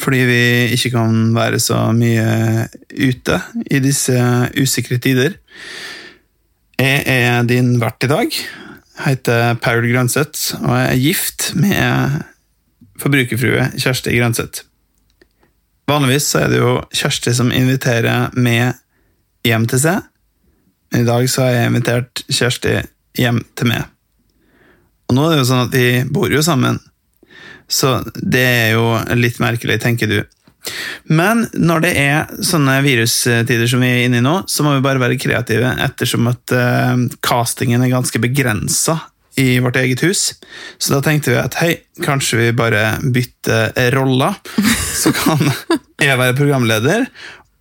fordi vi ikke kan være så mye ute i disse usikre tider. Jeg er din vert i dag. Jeg heter Paul Grønseth og jeg er gift med forbrukerfrue Kjersti Grønseth. Vanligvis så er det jo Kjersti som inviterer meg hjem til seg. Men i dag så har jeg invitert Kjersti hjem til meg. Og nå er det jo sånn at vi bor jo sammen. Så det er jo litt merkelig, tenker du. Men når det er sånne virustider som vi er inne i nå, så må vi bare være kreative, ettersom at uh, castingen er ganske begrensa i vårt eget hus. Så da tenkte vi at hei, kanskje vi bare bytter roller. Så kan jeg være programleder,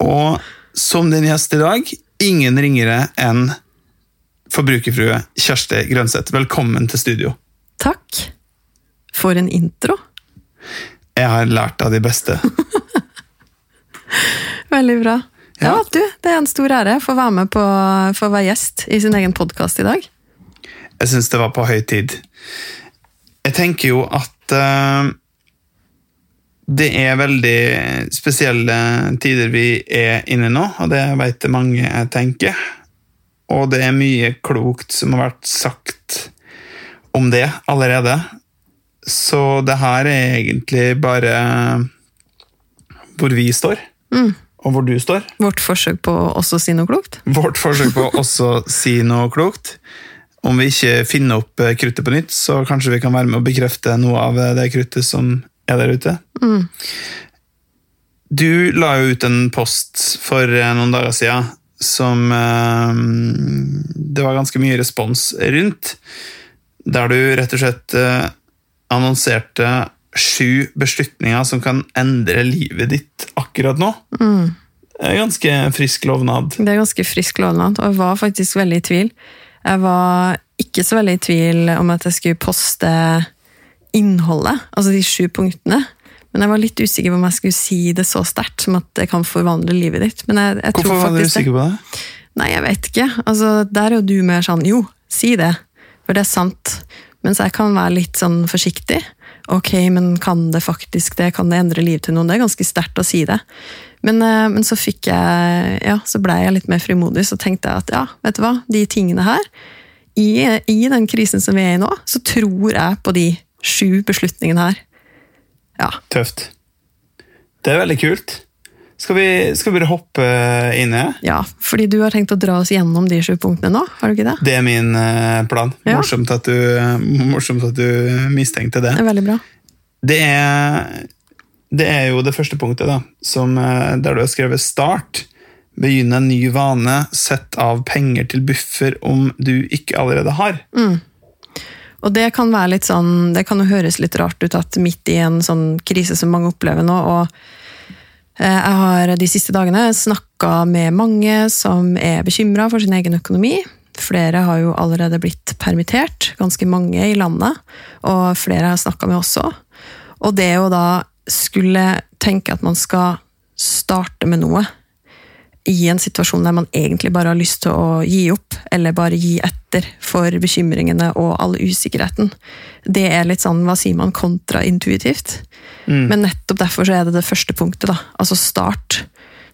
og som din gjest i dag, ingen ringere enn forbrukerfrue Kjersti Grønseth. Velkommen til studio. Takk. For en intro. Jeg har lært av de beste. Veldig bra. Ja. Ja. du, Det er en stor ære for å være med på for å være gjest i sin egen podkast i dag. Jeg syns det var på høy tid. Jeg tenker jo at uh, det er veldig spesielle tider vi er inne nå, og det vet jeg mange tenker. Og det er mye klokt som har vært sagt om det allerede. Så det her er egentlig bare hvor vi står, og hvor du står. Vårt forsøk på å også si noe klokt. Vårt forsøk på å også si noe klokt. Om vi ikke finner opp eh, kruttet på nytt, så kanskje vi kan være med å bekrefte noe av eh, det kruttet som er der ute. Du la jo ut en post for eh, noen dager siden som eh, det var ganske mye respons rundt. Der du rett og slett annonserte sju beslutninger som kan endre livet ditt akkurat nå. Det er ganske frisk lovnad. Det er ganske frisk lovnad, og jeg var faktisk veldig i tvil. Jeg var ikke så veldig i tvil om at jeg skulle poste innholdet, altså de sju punktene. Men jeg var litt usikker på om jeg skulle si det så sterkt som at det kan forvandle livet ditt. Men jeg, jeg Hvorfor tror var du usikker på det? Nei, jeg vet ikke. Altså, der er jo du mer sånn jo, si det, for det er sant. Mens jeg kan være litt sånn forsiktig. Ok, men kan det faktisk det? Kan det endre livet til noen? Det er ganske sterkt å si det. Men, eh, men så fikk jeg Ja, så blei jeg litt mer frimodig, så tenkte jeg at ja, vet du hva, de tingene her i, I den krisen som vi er i nå, så tror jeg på de sju beslutningene her. Ja. Tøft. Det er veldig kult. Skal vi, skal vi bare hoppe inn i det? ja, fordi du har tenkt å dra oss gjennom de sju punktene nå, har du ikke det? Det er min eh, plan. Ja. Morsomt, at du, morsomt at du mistenkte det. Det er veldig bra. Det er, det er jo det første punktet, da, som, eh, der du har skrevet 'start'. Begynne en ny vane. Sett av penger til buffer om du ikke allerede har. Og det kan være litt sånn, det kan jo høres litt rart ut at midt i en sånn krise som mange opplever nå, og eh, jeg har de siste dagene snakka med mange som er bekymra for sin egen økonomi. Flere har jo allerede blitt permittert, ganske mange i landet, og flere har jeg snakka med også. Og det å da skulle tenke at man skal starte med noe i en situasjon der man egentlig bare har lyst til å gi opp, eller bare gi etter for bekymringene og all usikkerheten. Det er litt sånn, hva sier man, kontraintuitivt. Men nettopp derfor så er det det første punktet, da. Altså start.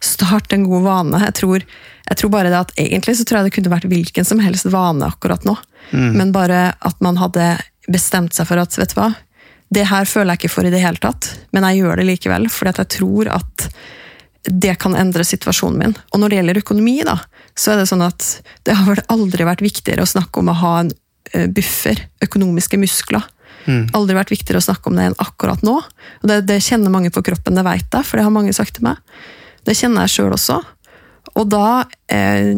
Start en god vane. Jeg tror, jeg tror bare det at egentlig så tror jeg det kunne vært hvilken som helst vane akkurat nå. Men bare at man hadde bestemt seg for at, vet du hva, det her føler jeg ikke for i det hele tatt, men jeg gjør det likevel, fordi at jeg tror at det kan endre situasjonen min. Og når det gjelder økonomi, da, så er det sånn at det har vel aldri vært viktigere å snakke om å ha en eh, buffer, økonomiske muskler. Aldri vært viktigere å snakke om det enn akkurat nå. Og det, det kjenner mange på kroppen, det vet jeg, for det har mange sagt til meg. Det kjenner jeg sjøl også. Og da, eh,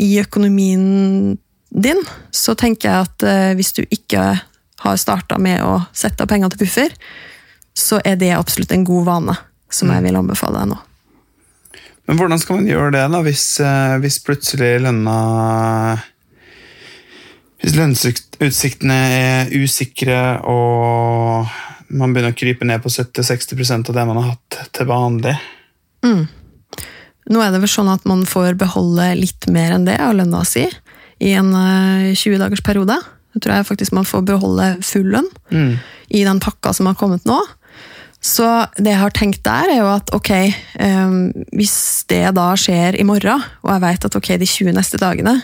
i økonomien din, så tenker jeg at eh, hvis du ikke har starta med å sette av penger til buffer, så er det absolutt en god vane som jeg vil anbefale deg nå. Men hvordan skal man gjøre det, da, hvis, eh, hvis plutselig lønna Hvis lønnsutsiktene er usikre, og man begynner å krype ned på 70-60% av det man har hatt til vanlig? Nå er det vel sånn at man får beholde litt mer enn det av lønna si i en eh, 20-dagers periode. Jeg tror jeg faktisk man får beholde full lønn Mm. i den pakka som har kommet nå. Så det jeg har tenkt der, er jo at ok, um, hvis det da skjer i morgen, og jeg vet at ok, de 20 neste dagene,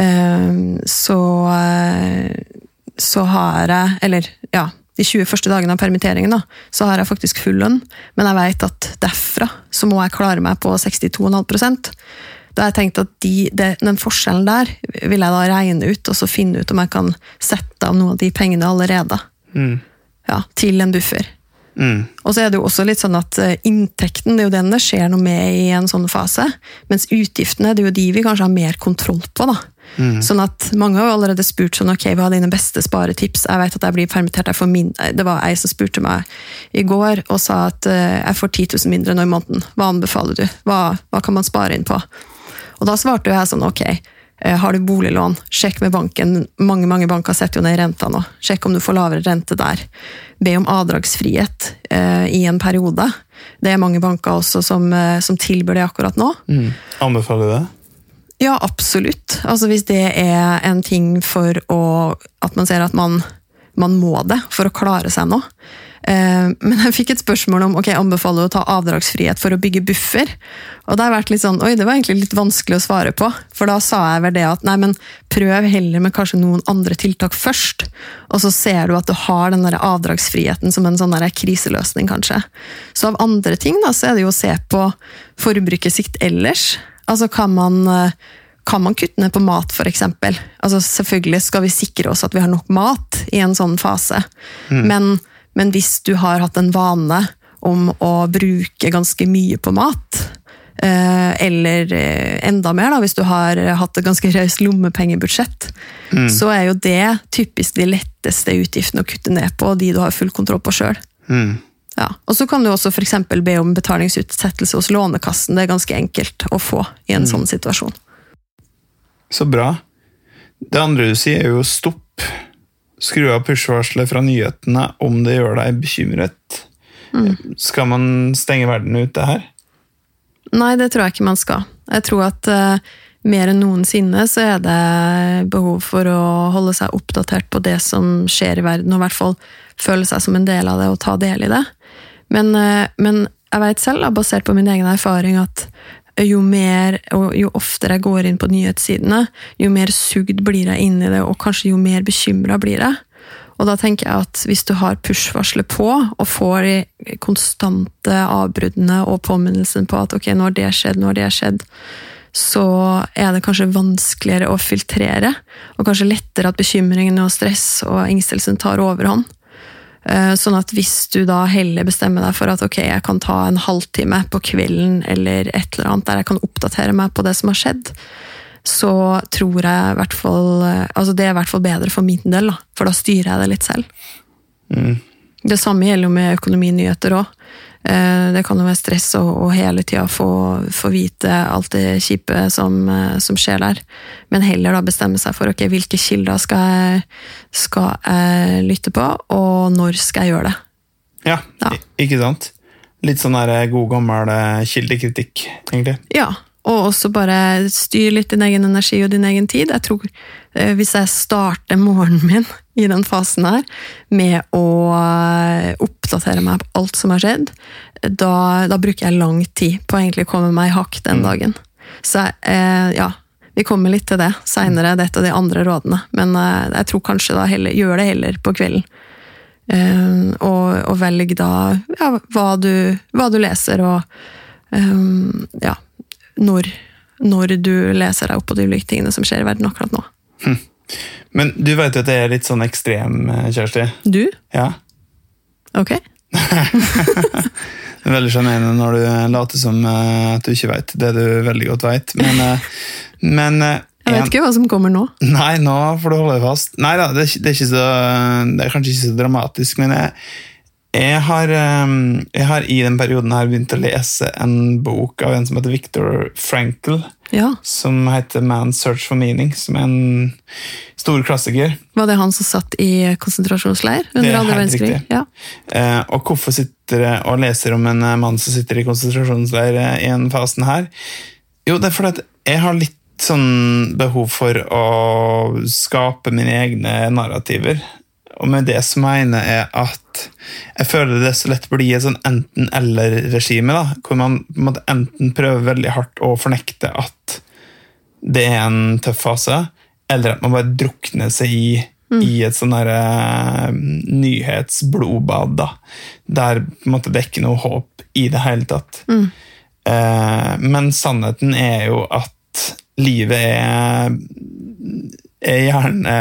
um, så, eh, så har jeg, eller ja, de 20 første dagene av permitteringen, da, så har jeg faktisk full lønn, men jeg vet at derfra så må jeg klare meg på 62,5 Da har jeg tenkt at de, de, den forskjellen der vil jeg da regne ut, og så finne ut om jeg kan sette av noen av de pengene allerede Mm. ja, til en buffer. Mm. Og så er det jo også litt sånn at eh, inntekten det er jo den det skjer noe med i en sånn fase, mens utgiftene det er jo de vi kanskje har mer kontroll på. da. Sånn at Mange har jo allerede spurt sånn, ok, hva er dine beste sparetips. Jeg vet at jeg blir permittert. Jeg får min, det var ei som spurte meg i går og sa at eh, jeg får 10 000 mindre nå i måneden. Hva anbefaler du? Hva, hva kan man spare inn på? Og da svarte jo jeg sånn, ok, eh, har du boliglån, sjekk med banken. Mange mange banker setter jo ned renta nå. Sjekk om du får lavere rente der. Be om avdragsfrihet eh, i en periode. Det er mange banker også som, eh, som tilbyr det akkurat nå. Mm. Anbefaler du det? Ja, absolutt. Altså Hvis det er en ting for å At man ser at man, man må det for å klare seg nå. Eh, men jeg fikk et spørsmål om ok, anbefaler å ta avdragsfrihet for å bygge buffer. Og det har vært litt sånn, oi, det var egentlig litt vanskelig å svare på. For da sa jeg vel det at nei, men prøv heller med kanskje noen andre tiltak først. Og så ser du at du har den der avdragsfriheten som en sånn der kriseløsning, kanskje. Så av andre ting da, så er det jo å se på forbruket sitt ellers. Altså kan man, eh, kan man kutte ned på mat, f.eks.? Altså selvfølgelig skal vi sikre oss at vi har nok mat i en sånn fase. Men, men hvis du har hatt en vane om å bruke ganske mye på mat, eh, eller eh, enda mer da, hvis du har hatt et ganske raust lommepengebudsjett, så er jo det typisk de letteste utgiftene å kutte ned på, og de du har full kontroll på sjøl. Mm. Ja. Og så kan du også for eksempel be om betalingsutsettelse hos Lånekassen. Det er ganske enkelt å få i en sånn situasjon. Så bra. Det andre du sier, er jo stopp. Skru av push-varselet fra nyhetene om det gjør deg bekymret. Skal man stenge verden ute her? Nei, det tror jeg ikke man skal. Jeg tror at uh, mer enn noensinne så er det behov for å holde seg oppdatert på det som skjer i verden, og i hvert fall føle seg som en del av det og ta del i det. Men, uh, men jeg vet selv, basert på min egen erfaring, at jo mer og jo oftere jeg går inn på nyhetssidene, jo mer sugd blir jeg inn i det, og kanskje jo mer bekymra blir jeg. Og da tenker jeg at hvis du har push-varselet på, og får de konstante avbruddene og påminnelsen på at ok, nå har det skjedd, nå har det skjedd, så er det kanskje vanskeligere å filtrere, og kanskje lettere at bekymringene og stress og engstelsen tar overhånd. Eh, Sånn at hvis du da heller bestemmer deg for at ok, jeg kan ta en halvtime på kvelden eller et eller annet der jeg kan oppdatere meg på det som har skjedd, så tror jeg i hvert fall eh, Altså det er i hvert fall bedre for min del, da, for da styrer jeg det litt selv. Mm. Det samme gjelder jo med økonominyheter òg. Det kan jo være stress å hele tida få, få vite alt det kjipe som, eh, som skjer der. Men heller da bestemme seg for ok, hvilke kilder skal jeg, skal jeg lytte på, og når skal jeg gjøre det. Ja, Ja. ikke sant? Litt sånn der god gammel eh, kildekritikk, egentlig. Ja, og også bare styr litt din egen energi og din egen tid. Jeg tror eh, Hvis jeg starter morgenen min i den fasen her med å eh, oppdatere meg på alt som har skjedd, da, da bruker jeg lang tid på å egentlig komme meg i hakk den dagen. Så eh, ja, vi kommer litt til det seinere, det er et av de andre rådene. Men eh, jeg tror kanskje da heller, gjør det heller på kvelden. Eh, og, og velg da ja, hva, du, hva du leser, og eh, ja, når, når du leser deg opp på de ulike tingene som skjer i verden akkurat nå. Men du vet jo at jeg er litt sånn ekstrem, eh, Kjersti. Du? Ja. Ok. Det er veldig sjarmerende når du later som eh, at du ikke vet det du veldig godt vet. Men, eh, men eh, Jeg vet ikke hva som kommer nå. Nei, nå får du holde deg fast. Nei da, det det det er kanskje ikke så dramatisk, men jeg, Jeg har, ehm, jeg har i den perioden her begynt å lese en bok av en som heter Viktor Frankl, Ja. som heter Man's Search for Meaning, som er en stor klassiker. Var det han som satt i konsentrasjonsleir under er andre verdenskrig? Ja. Eh, og hvorfor sitter jeg og leser om en eh, mann som sitter i konsentrasjonsleir eh, i en fasen her? Jo, det er fordi jeg har litt sånn behov for å skape mine egne narrativer. Og med det så mener jeg at jeg føler det så lett blir et sånn enten-eller-regime, da, hvor man på en måte enten prøver veldig hardt å fornekte at det er en tøff fase, eller at man bare drukner seg i, i et sånn der, eh, nyhetsblodbad, da, der på en måte det er ikke noe håp i det hele tatt. Eh, men sannheten er jo at livet er, er gjerne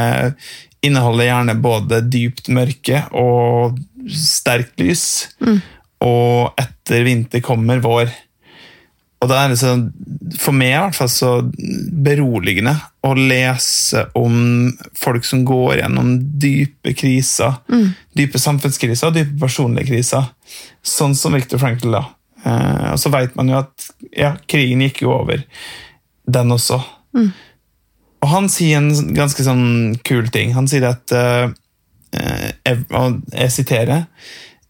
Inneholder gjerne både dypt mørke og sterkt lys. Og etter vinter kommer vår. Og da er det så, for meg i hvert fall så beroligende å lese om folk som går gjennom dype kriser. Dype samfunnskriser og dype personlige kriser. Sånn som Viktor Frankl. da. Eh, og så vet man jo at ja, krigen gikk jo over, den også. Og han sier en ganske sånn kul ting. Han sier at ev- og Jeg siterer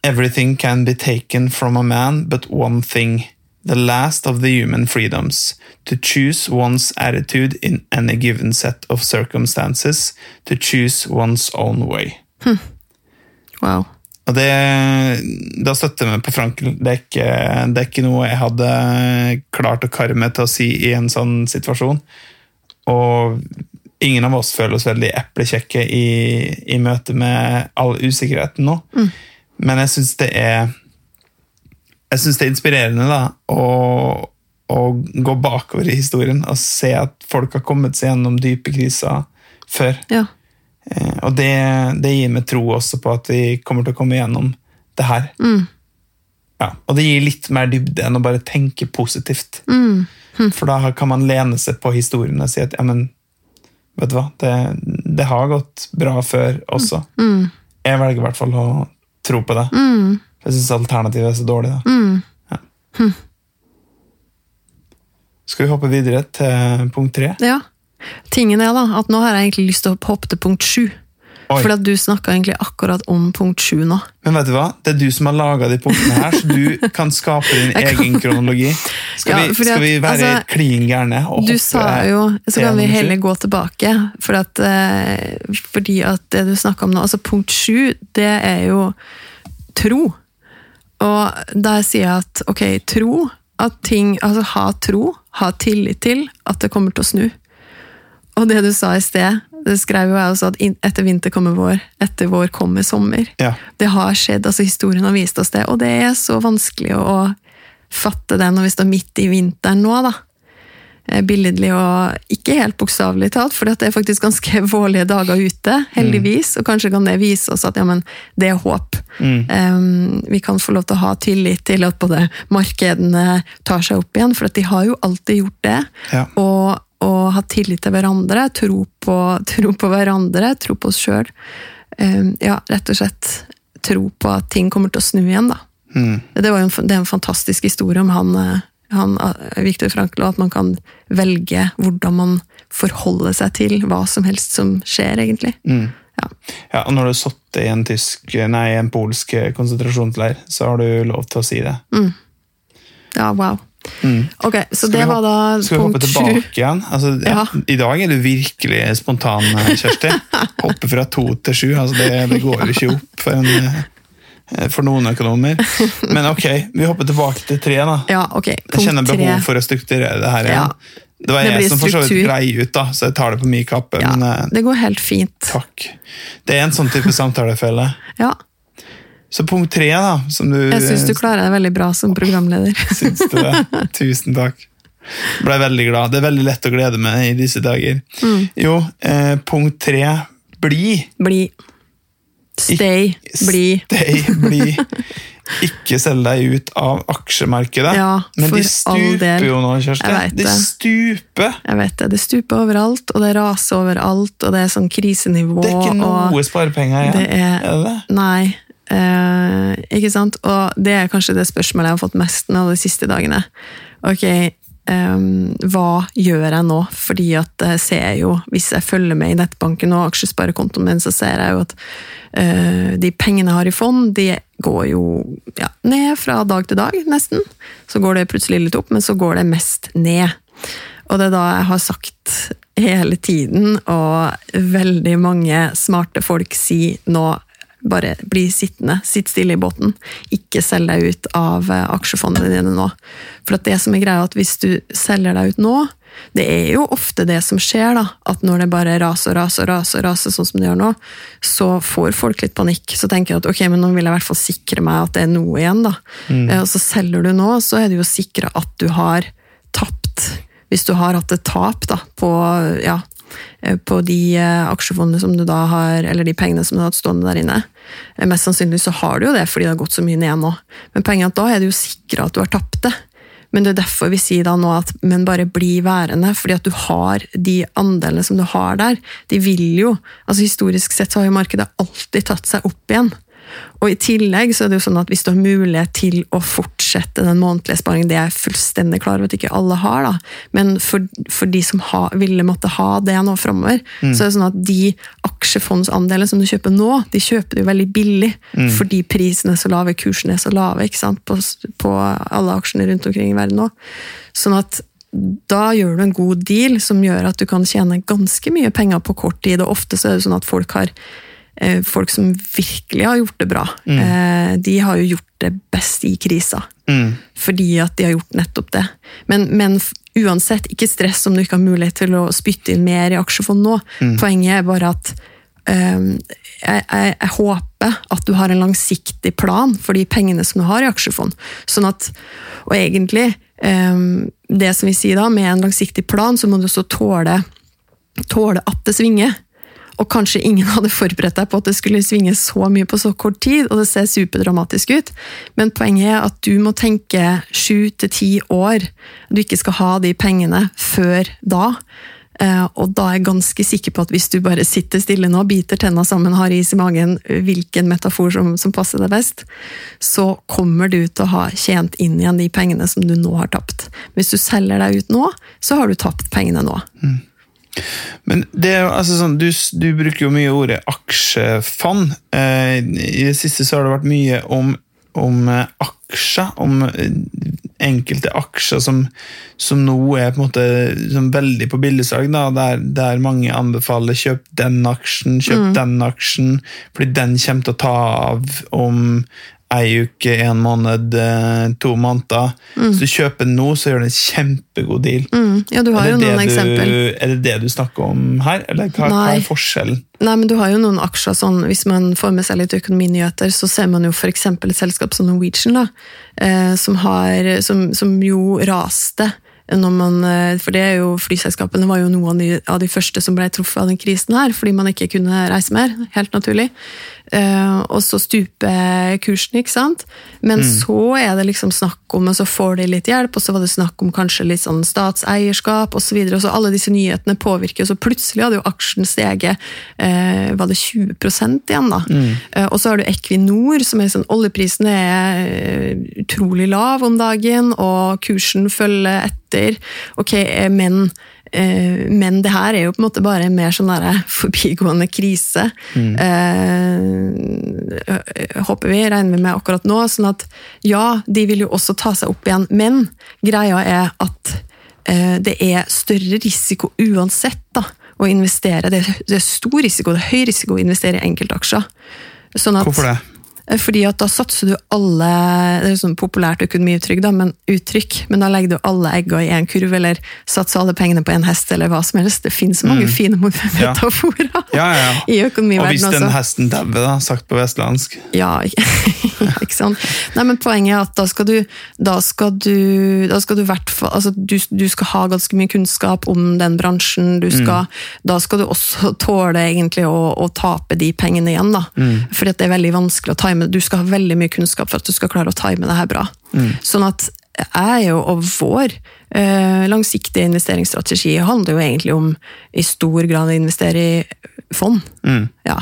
Everything can be taken from a man but one thing. The last of the human freedoms. To choose one's attitude in any given set of circumstances. To choose one's own way. Wow. Og det, da støtter meg på Frankel. Det er, ikke, det er ikke noe jeg hadde klart å karme meg til å si i en sånn situasjon. Og ingen av oss føler oss veldig eplekjekke i, i møte med all usikkerheten nå. Men jeg syns det er Jeg synes det er inspirerende da, å, å gå bakover i historien og se at folk har kommet seg gjennom dype kriser før. Ja. Eh, Og det, det gir meg tro også på at vi kommer til å komme gjennom det her. Ja, og det gir litt mer dybde enn å bare tenke positivt. For da kan man lene seg på historien og si at ja, men, vet du hva, det, det har gått bra før også. Jeg velger i hvert fall å tro på det. Mm. jeg syns alternativet er så dårlig. Da. Ja. Skal vi hoppe videre til punkt tre? ja. Tingen er da, at nå har jeg egentlig lyst til å hoppe til punkt sju. Oi. For at du snakka egentlig akkurat om punkt sju nå. Men vet du hva? Det er du som har laga de punktene her, så du kan skape din egen kronologi. Skal, Ja, vi, skal at, vi være altså, klin gærne og hoppe sa jo Så kan vi heller gå tilbake, for at, eh, fordi at det du snakka om nå altså Punkt sju, det er jo tro. Og der sier jeg at ok, tro at ting, altså Ha tro, ha tillit til at det kommer til å snu. Og det du sa i sted, det skrev jo jeg også, at etter vinter kommer vår, etter vår kommer sommer. Ja. Det har skjedd, altså historien har vist oss det, og det er så vanskelig å, fatte det når vi står midt i vinteren nå, da. Eh, Billedlig og ikke helt bokstavelig talt, for det er faktisk ganske vårlige dager ute, heldigvis, og kanskje kan det vise oss at ja, men, det er håp. Um, vi kan få lov til å ha tillit til at både markedene tar seg opp igjen, for at de har jo alltid gjort det. Ja. Og, og ha tillit til hverandre, tro på, tro på hverandre, tro på oss sjøl. Um, ja, rett og slett tro på at ting kommer til å snu igjen, da. Mm. Det, var en, det er en fantastisk historie om han, eh, han eh, Viktor Frankl, og at man kan velge hvordan man forholder seg til hva som helst som skjer, egentlig. Mm. Ja. ja, og når du har sittet i en tysk, nei, en polsk konsentrasjonsleir, så har du lov til å si det. ja, wow. Ok, så Skal det var da hoppe- Skal vi hoppe tilbake igjen? Altså, ja. I dag er du virkelig spontan, eh, Kjersti. Hoppe fra to til sju. Altså, det, det går jo ikke opp for, en, eh, for noen økonomer. Men ok, vi hopper tilbake til tre. da. Ja, ok. Jeg kjenner behov for å strukturere det her Ja. Det var Det jeg som for så vidt grei ut, da, så jeg tar det på min kappe. Ja, Men eh, det går helt fint. takk. Det er en sånn type samtalefelle. Ja, Så punkt tre, da, som du jeg syns du klarer deg veldig bra som programleder. Syns du det? Tusen takk. Ble veldig glad. Det er veldig lett å glede meg i disse dager. Mm. Jo, eh, punkt tre. Bli. Bli. Stay. Bli. Stay, bli. Ikke selg deg ut av aksjemarkedet. Ja, Men de stuper jo nå, Kjersti. De det. stuper! Jeg vet det. Det stuper overalt, og det raser overalt, og det er sånn krisenivå. Det er ikke noe sparepenger igjen. det er, Er det det? Nei. Eh, ikke sant? Og det er kanskje det spørsmålet jeg har fått mest nå de siste dagene. Ok, eh, hva gjør jeg nå? Fordi at jeg ser jo, hvis jeg følger med i nettbanken og aksjesparekontoen min, så ser jeg jo at eh, de pengene jeg har i fond, de går jo ja, ned fra dag til dag, nesten. Så går det plutselig litt opp, men så går det mest ned. Og det er da jeg har sagt hele tiden, og veldig mange smarte folk sier nå bare bli sittende, sitt stille i båten. Ikke selg deg ut av eh, aksjefondene dine nå. For det som er greia, at hvis du selger deg ut nå, det er jo ofte det som skjer, da, at når det bare raser og raser, raser, raser sånn som det gjør nå, så får folk litt panikk. Så tenker de at ok, men nå vil jeg i hvert fall sikre meg at det er noe igjen. da. Mm. Og så selger du nå, så er det jo sikra at du har tapt hvis du har hatt et tap da, på, ja, eh, på de eh, aksjefondene som du da har, eller de pengene som du har hatt stående der inne. Eh, mest sannsynlig så har du jo det fordi det har gått så mye ned nå. Men poenget er at da er det jo sikra at du har tapt det. Men det er derfor vi sier da nå at men bare bli værende, fordi at du har de andelene som du har der. De vil jo altså Historisk sett så har jo markedet alltid tatt seg opp igjen. Og i tillegg så er det jo sånn at hvis du har mulighet til å fortsette den månedlige sparingen, det er jeg fullstendig klar over at ikke alle har, da, men for, for de som ha, ville måtte ha det nå framover, mm. så er det sånn at de aksjefondsandelene som du kjøper nå, de kjøper du veldig billig mm. fordi prisene er så lave, kursene er så lave ikke sant, på, på alle aksjene rundt omkring i verden nå. Sånn at da gjør du en god deal som gjør at du kan tjene ganske mye penger på kort tid. Og ofte så er det sånn at folk har folk som virkelig har gjort det bra, mm. Eh, de har jo gjort det best i krisa. Mm. Fordi at de har gjort nettopp det. Men, men, uansett, ikke stress om du ikke har mulighet til å spytte inn mer i aksjefond nå. Mm. Poenget er bare at um, jeg, jeg, jeg, håper at du har en langsiktig plan for de pengene som du har i aksjefond. Sånn at, og egentlig, um, det som vi sier da, med en langsiktig plan, så må du også tåle, tåle at det svinger. Og kanskje ingen hadde forberedt deg på at det skulle svinge så mye på så kort tid, og det ser superdramatisk ut. Men poenget er at du må tenke sju til ti år. Du ikke skal ha de pengene før da. Eh, og da er jeg ganske sikker på at hvis du bare sitter stille nå, biter tenna sammen, har is i magen, hvilken metafor som, som passer deg best, så kommer du til å ha tjent inn igjen de pengene som du nå har tapt. Hvis du selger deg ut nå, så har du tapt pengene nå. Mm. Men det altså sånn, du, du, bruker jo mye ordet aksjefond. Eh, I det siste så har det vært mye om, om eh, aksjer, om eh, enkelte aksjer som, som nå er på en måte veldig på billigsalg. Der, der, mange anbefaler kjøp den aksjen, kjøp mm. den aksjen, fordi den kommer til å ta av om ei uke, en måned, eh, to måneder. Mm. Hvis du kjøper nå, så gjør det en kjempegod deal. Mm. Ja, du har jo noen eksempel. Er det det du snakker om her, eller hva, hva, er forskjellen? Nei, men du har jo noen aksjer sånn, Hvis man får med seg litt økonominyheter, så ser man jo f.eks. et selskap som Norwegian, da, eh, som, har, som, som jo raste man, eh, for det er jo, Flyselskapene var jo noen av de, av de, første som ble truffet av den krisen her, fordi man ikke kunne reise mer. Helt naturlig. Uh, og så stuper kursen, ikke sant. Men mm. så er det liksom snakk om, og så får de litt hjelp, og så var det snakk om kanskje litt sånn statseierskap osv. Så, videre, og så alle disse nyhetene påvirker, og så plutselig hadde jo aksjen steget uh, var det 20 igjen, da. Mm. Uh, og så har du Equinor, som er sånn oljeprisen er utrolig lav om dagen, og kursen følger etter. Ok, men Eh, men det her er jo på en måte bare en mer sånn forbigående krise. Mm. Eh, håper vi, regner vi med akkurat nå. sånn at ja, de vil jo også ta seg opp igjen, men greia er at eh, det er større risiko uansett da, å investere. Det, er stor risiko, det er høy risiko å investere i enkeltaksjer. Sånn at, Hvorfor det? Fordi at da satser du alle Det er sånn populært økonomiuttrykk, da, men uttrykk, men da legger du alle egga i én kurv, eller satser alle pengene på en hest, eller hva som helst. Det finnes mange mm. fine metaforer ja. Ja, ja, i økonomiverdenen. Og hvis den også. hesten dauer, da, sagt på vestlandsk. Ja, ikke sant. Nei, men poenget er at da skal du Da skal du, da skal du, altså, du, du skal ha ganske mye kunnskap om den bransjen. Du skal, mm. Da skal du også tåle egentlig å, å tape de pengene igjen, da. Mm. Fordi det er veldig vanskelig å time Du skal ha veldig mye kunnskap for at du skal klare å time det her bra. Mm. Sånn at jeg jo, og vår eh, langsiktige investeringsstrategi handler jo egentlig om i stor grad å investere i fond. Mm. Ja.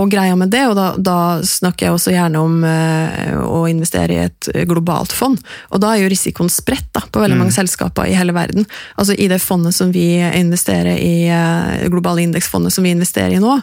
Og greia med det, og da, da snakker jeg også gjerne om eh, å investere i et globalt fond, og da er jo risikoen spredt da, på veldig mange selskaper i hele verden. Altså I det fondet som vi investerer i, eh, globale indeksfondet som vi investerer i nå,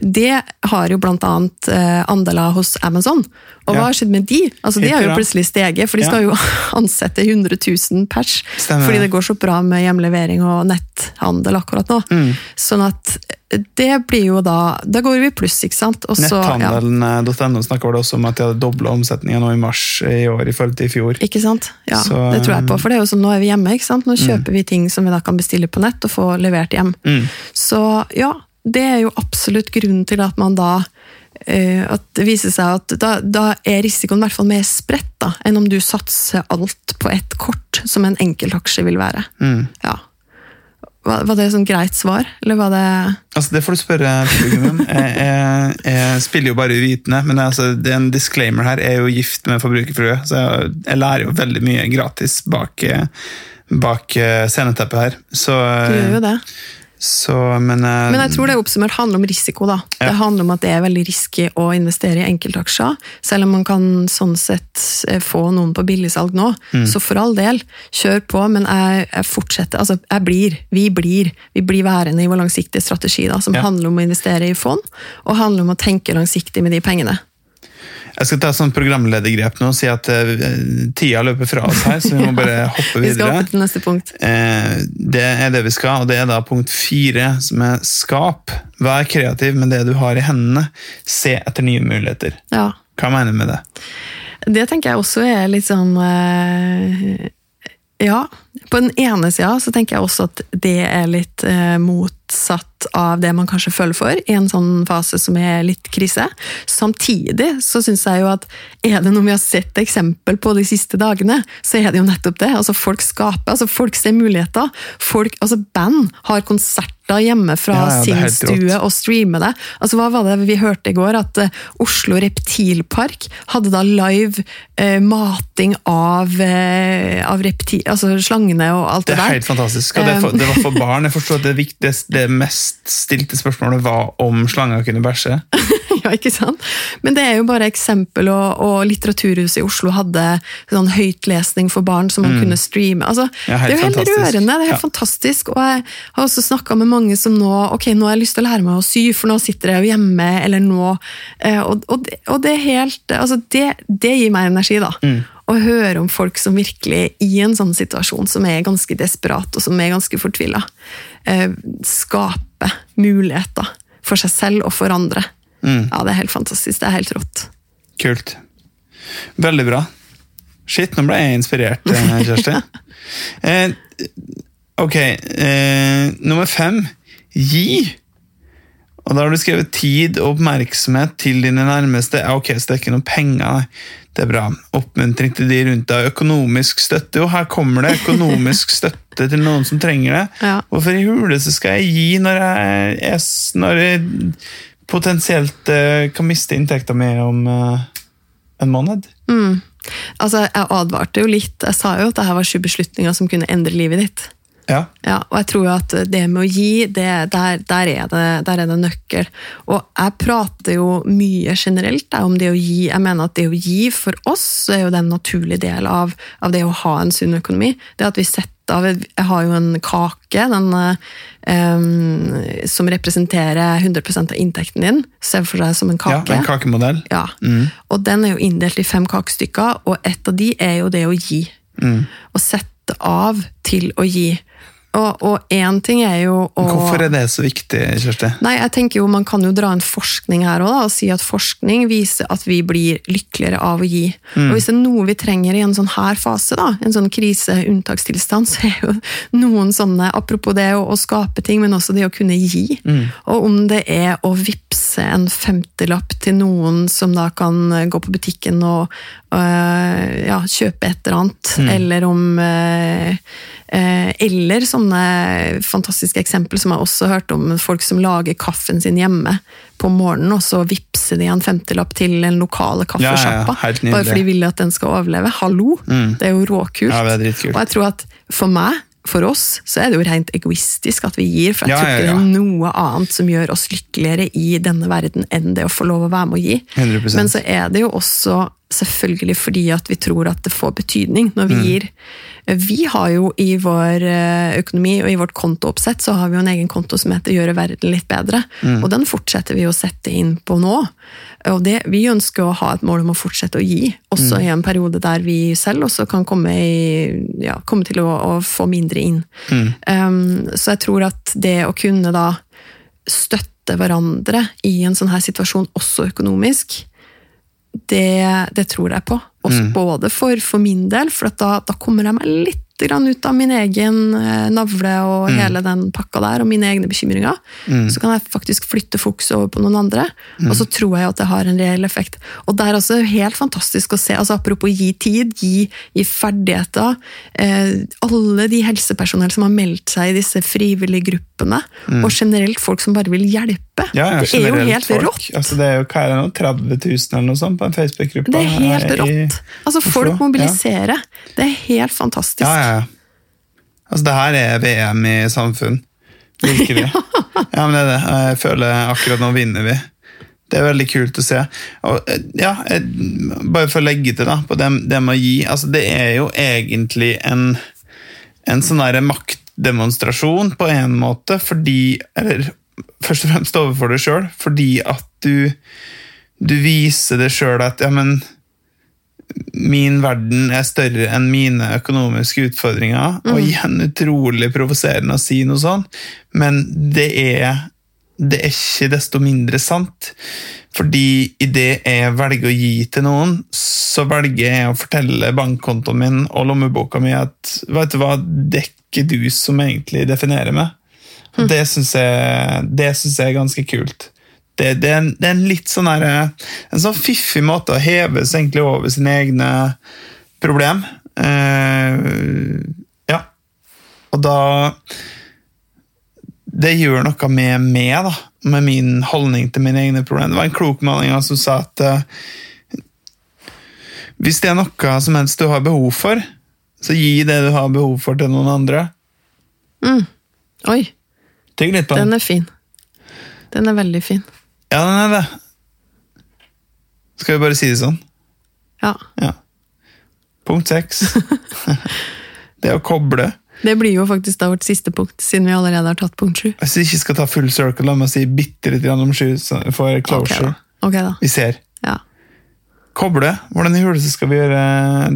det har jo blant annet eh, andeler hos Amazon. Og hva har skjedd med de? Altså, de har jo plutselig steget, for de Ja. skal jo ansette 100 000 pers. Stemmer. Fordi det går så bra med hjemlevering og netthandel akkurat nå. Mm. Sånn at det blir jo da Da går vi pluss, ikke sant? Netthandelen.no ja, snakker vel også om at de hadde dobla omsetningen nå i mars i år i forhold til i fjor. ikke sant? Ja, Så, det tror jeg på. For det er jo sånn, nå er vi hjemme, ikke sant? Nå kjøper vi ting som vi da kan bestille på nett og få levert hjem. Mm. Så ja, det er jo absolutt grunnen til at man da eh, at det viser seg at da, da er risikoen i hvert fall mer spredt da, enn om du satser alt på ett kort, som en enkeltaksje vil være. Mm. Ja. Var, var det et sånn greit svar, eller var det Altså, Det får du spørre publikum. Jeg, jeg, jeg spiller jo bare uvitende, men altså, det er en disclaimer her. Jeg er jo gift med forbrukerfrue, så jeg, jeg lærer jo veldig mye gratis bak, bak sceneteppet her. Så, Du gjør jo det. Så men, eh, Men jeg tror det oppsummert handler om risiko. da. Ja. Det handler om at det er veldig risky å investere i enkeltaksjer. Selv om man kan sånn sett eh, få noen på billigsalg nå. Mm. Så for all del, kjør på, men jeg, jeg fortsetter. Altså, jeg blir. Vi blir. Vi blir værende i vår langsiktige strategi, da, som Ja. handler om å investere i fond, og handler om å tenke langsiktig med de pengene. Jeg skal ta et sånt programledergrep nå og si at uh, tida løper fra oss her, så vi må bare hoppe videre. Vi skal hoppe til neste punkt. Uh, Det er det vi skal, og det er da punkt fire, som er skap. Vær kreativ med det du har i hendene. Se etter nye muligheter. Ja. Hva mener du med det? Det tenker jeg også er litt sånn uh, Ja. På den ene sida så tenker jeg også at det er litt eh, motsatt av det man kanskje føler for i en sånn fase som er litt krise. Samtidig så syns jeg jo at er det noe vi har sett eksempel på de siste dagene, så er det jo nettopp det. Altså Folk skaper, altså folk ser muligheter. Folk, altså Band har konserter hjemme fra Ja, ja, sin stue og streame det. Altså Hva var det vi hørte i går? At eh, Oslo Reptilpark hadde da live eh, mating av, eh, av reptil, altså slangene og alt Det det, er helt fantastisk. Og det, for, det var for barn. Jeg forstår at det, viktigste, det mest stilte spørsmålet var om slanger kunne bæsje. ja, ikke sant? Men det er jo bare eksempel, og, og Litteraturhuset i Oslo hadde sånn høytlesning for barn som man kunne streame. Altså, Mm. Ja, det er jo helt fantastisk. rørende, det er helt Ja. fantastisk. Og jeg har også snakka med mange som nå ok, nå har jeg lyst til å lære meg å sy, for nå sitter jeg jo hjemme, eller nå eh, Og, og, det, og det er helt altså det, det gir meg energi, da. Mm. Å høre om folk som virkelig, i en sånn situasjon som er ganske desperat, og som er ganske fortvila, eh, skaper muligheter for seg selv og for andre. Mm. Ja, det er helt fantastisk. Det er helt rått. Kult. Veldig bra. Shit, nå ble jeg inspirert, eh, Kjersti. eh, ok, eh, nummer fem. Gi. Og da har du skrevet tid og oppmerksomhet til dine nærmeste. Ja, ok, så det er ikke noe penger. Det er bra. Oppmuntring til de rundt deg. Økonomisk støtte. Jo, her kommer det økonomisk støtte til noen som trenger det. Ja. Hvorfor i huleste skal jeg gi når jeg, er når jeg potensielt eh, kan miste inntekta mi om eh, en måned? Altså, Jeg advarte jo litt. Jeg sa jo at dette var sju beslutninger som kunne endre livet ditt. Ja. Ja, og jeg tror jo at det med å gi, det, der, der, er det, der er det nøkkel. Og jeg prater jo mye generelt om det å gi. Jeg mener at det å gi for oss er jo den naturlige naturlig del av, av det å ha en sunn økonomi. Det at vi setter av Jeg har jo en kake den, um, som representerer 100 av inntekten din. Se for deg som en kake. ja, en kakemodell. Ja, og den er jo inndelt i fem kakestykker, og et av de er jo det å gi. Å sette av til å gi. Og, én ting er jo å Hvorfor er det så viktig, Kjersti? Nei, jeg tenker jo Man kan jo dra en forskning her også, da, og si at forskning viser at vi blir lykkeligere av å gi. Og Hvis det er noe vi trenger i en sånn her fase, da, en sånn krise-unntakstilstand, så er jo noen sånne Apropos det å, å skape ting, men også det å kunne gi. Og om det er å vippse en femtilapp til noen som da kan gå på butikken og øh, ja, kjøpe et eller annet, eller om øh, øh, Eller sånne fantastiske eksempler som jeg også har hørt om folk som lager kaffen sin hjemme på morgenen, og så vippser de en femtilapp til den lokale kaffesjappa. Ja, ja, bare fordi de vil at den skal overleve. Hallo! Det er jo råkult. Ja, det er. Og jeg tror at for meg for oss så er det jo rent egoistisk at vi gir, for jeg Ja, tror ikke ja, ja. det er noe annet som gjør oss lykkeligere i denne verden enn det å få lov å være med å gi. 100%. Men så er det jo også selvfølgelig fordi at vi tror at det får betydning når vi Mm. gir. Vi har jo i vår eh, økonomi og i vårt kontooppsett så har vi jo en egen konto som heter Gjøre verden litt bedre. Mm. Og den fortsetter vi å sette inn på nå. Og det, vi ønsker å ha et mål om å fortsette å gi, også Mm. i en periode der vi selv også kan komme, i, ja, komme til å, å få mindre inn. Mm. Um, så jeg tror at det å kunne da støtte hverandre i en sånn her situasjon, også økonomisk, det, det tror jeg på. Også Både for, for min del, for da, da kommer jeg meg litt grann ut av min egen eh, navle og hele den pakka der, og mine egne bekymringer. Så kan jeg faktisk flytte fokus over på noen andre, og så tror jeg at det har en reell effekt. Og det er også helt fantastisk å se, altså apropos gi tid, gi, gi ferdigheter. Eh, alle de helsepersonell som har meldt seg i disse frivillige gruppene, og generelt folk som bare vil hjelpe. Ja, ja, det er jo helt folk. rått. Altså, det er jo hva er det nå, 30 000 eller noe sånt på en Facebook-gruppe. Det er helt her rått. Altså, Oslo. folk mobiliserer. Det er helt fantastisk. Ja, ja, ja. Altså, det her er VM i samfunn. Virkelig. ja, men det er det. Jeg føler akkurat nå vinner vi. Det er veldig kult å se. Og, eh, ja, jeg, bare for å legge til da, på det, det med å gi. Altså, det er jo egentlig en, en sånn der maktdemonstrasjon på en måte, fordi Eller først og fremst overfor deg sjøl, fordi at du, du viser deg sjøl at ja, men min verden er større enn mine økonomiske utfordringer. Og igjen utrolig provoserende å si noe sånt, men det er, det er ikke desto mindre sant. Fordi idet jeg velger å gi til noen, så velger jeg å fortelle bankkontoen min og lommeboka mi at vet du hva, det er ikke du som egentlig definerer meg. Det syns jeg, det synes jeg er ganske kult. Det, det, er en, det er en litt sånn her, en sånn fiffig måte å heve seg egentlig over sine egne problem. Uh, ja. Og da Det gjør noe med meg, da. Med min holdning til mine egne problemer. Det var en klok gang som sa at uh, hvis det er noe som helst du har behov for, så gi det du har behov for, til noen andre. Oi, Tygg litt på den. den er fin. Den er veldig fin. Ja, den er det. Skal vi bare si det sånn? Ja. Ja. Punkt seks. det å koble. Det blir jo faktisk da vårt siste punkt, siden vi allerede har tatt punkt sju. Hvis vi ikke skal ta full circle, la meg si bitte litt om sju for closure. da. Ok da. Vi ser. Ja. Koble. Hvordan i huleste skal vi gjøre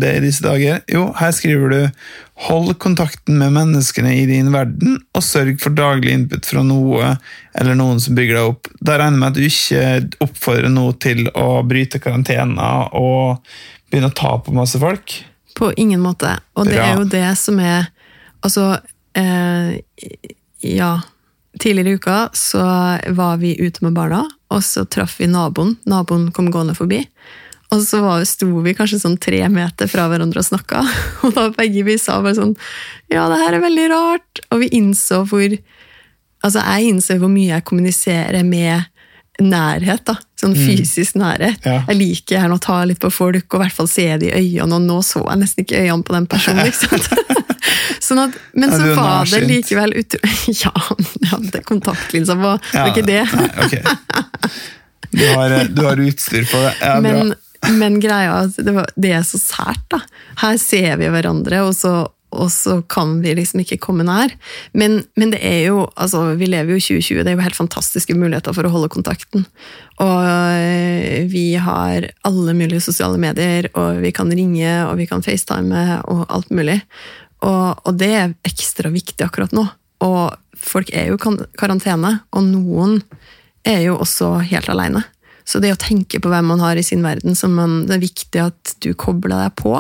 det i disse dager? Jo, her skriver du Hold kontakten med menneskene i din verden, og sørg for daglig input fra noe eller noen som bygger deg opp. Da regner jeg med at du ikke oppfordrer noe til å bryte karantena og begynne å ta på masse folk? På ingen måte. Og det ja. er jo det som er Altså, eh, ja Tidligere i uka så var vi ute med barna, og så traff vi naboen. Naboen kom gående forbi. Og så var, sto vi kanskje sånn tre meter fra hverandre og snakka, og da begge vi sa bare sånn Ja, det her er veldig rart. Og vi innså hvor Altså, jeg innser hvor mye jeg kommuniserer med nærhet, da. Sånn fysisk nærhet. Mm. Ja. Jeg liker gjerne å ta litt på folk, og i hvert fall se det i øynene, og nå så jeg nesten ikke øynene på den personen, ikke sant? sånn at, men Ja, så er var det likevel utro... Ja, jeg hadde kontaktlinser på, det var ikke det. Nei, okay. Du har, du har utstyr på det. Ja, men, bra. men greia er det, var, det er så sært, da. Her ser vi hverandre, og så, og så kan vi liksom ikke komme nær. Men, men det er jo, altså, vi lever jo i 2020, det er jo helt fantastiske muligheter for å holde kontakten. Og øh, vi har alle mulige sosiale medier, og vi kan ringe, og vi kan facetime, og alt mulig. Og, og det er ekstra viktig akkurat nå. Og folk er jo i karantene, og noen er jo også helt alene. Så det å tenke på hvem man har i sin verden, som man, det er viktig at du kobler deg på.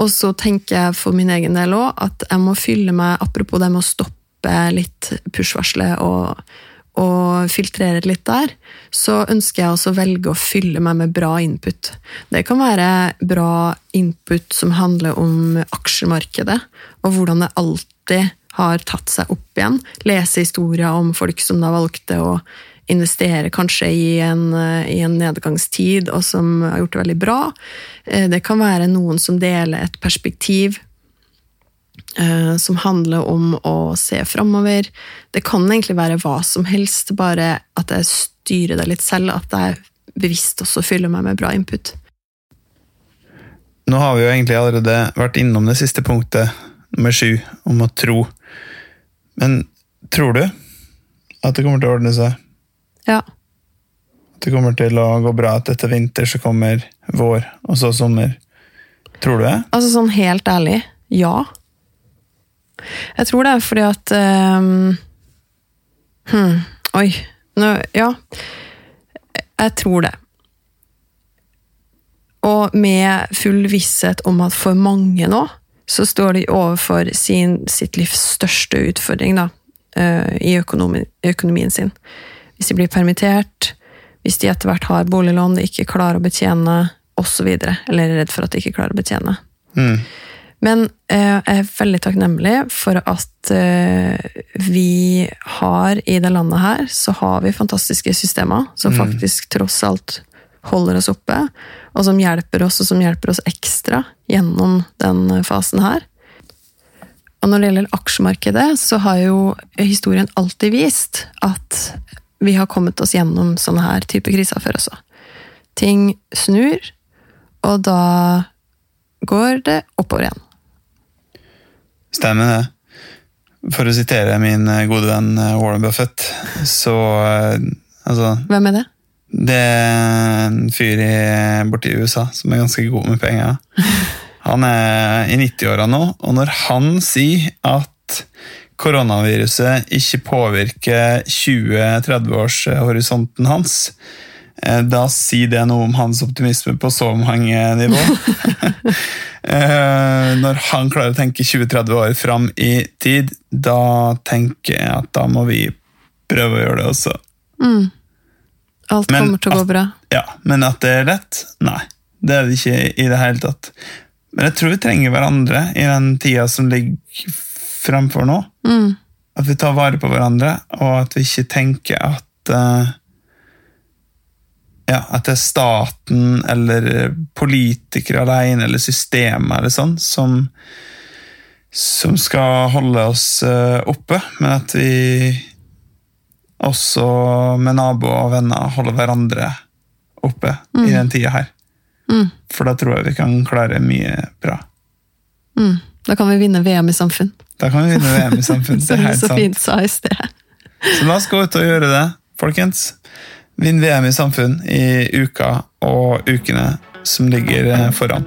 Og så tenker jeg for min egen del òg at jeg må fylle meg, apropos det med å stoppe litt push-varselet og, og filtrere litt der, så ønsker jeg også å velge å fylle meg med bra input. Det kan være bra input som handler om aksjemarkedet, og hvordan det alltid har tatt seg opp igjen. Lese historier om folk som da valgte å investere kanskje i en, eh, i en nedgangstid, og som har gjort det veldig bra. Eh, Det kan være noen som deler et perspektiv eh, som handler om å se framover. Det kan egentlig være hva som helst, bare at jeg styrer det litt selv. At jeg bevisst også fyller meg med bra input. Nå har vi jo egentlig allerede vært innom det siste punktet, nummer sju, om å tro. Men tror du at det kommer til å ordne seg? Ja. Det kommer til å gå bra, at etter vinter så kommer vår, og så sommer? Tror du det? Altså sånn helt ærlig, ja. Jeg tror det er fordi at um, hm, Oi. Nå, ja. Jeg tror det. Og med full visshet om at for mange nå, så står de overfor sin, sitt livs største utfordring da, eh, i økonomi, økonomien sin. Hvis de blir permittert, hvis de etter hvert har boliglån de ikke klarer å betjene, osv. Eller er redd for at de ikke klarer å betjene. Mm. Men eh, jeg er veldig takknemlig for at eh, vi har i det landet her, så har vi fantastiske systemer som faktisk tross alt holder oss oppe, og som hjelper oss, og som hjelper oss ekstra gjennom den fasen her. Og når det gjelder aksjemarkedet, så har jo historien alltid vist at vi har kommet oss gjennom sånne her type kriser før også. Ting snur, og da går det oppover igjen. Stemmer det. For å sitere min eh, gode venn eh, Warren Buffett, så eh, Altså, Hvem er det? det er en fyr i, borte i USA som er ganske god med penger. Han er i 90-åra nå, og når han sier at koronaviruset ikke påvirker 20-30-årshorisonten hans, eh, da sier det noe om hans optimisme på så mange nivå. Eh, Når han klarer å tenke 20-30 år fram i tid, da tenker jeg at da må vi prøve å gjøre det også. Alt Men kommer til å gå at- bra. Ja, Men at det er lett? Nei, det er det ikke i det hele tatt. Men jeg tror vi trenger hverandre i den tida som ligger framfor nå. Mm. At vi tar vare på hverandre, og at vi ikke tenker at uh, ja, at det er staten eller politikere alene eller systemet eller sånn som, som skal holde oss eh, oppe, men at vi også med naboer og venner holder hverandre oppe i den tida her. Mm. For da tror jeg vi kan klare mye bra. Mm. Da kan vi vinne VM i samfunn. Da kan vi vinne VM i samfunn. Det er helt sant. så fint sa i sted. Så la oss gå ut og gjøre det, folkens. Vinn VM i samfunn i uka og ukene som ligger eh, foran.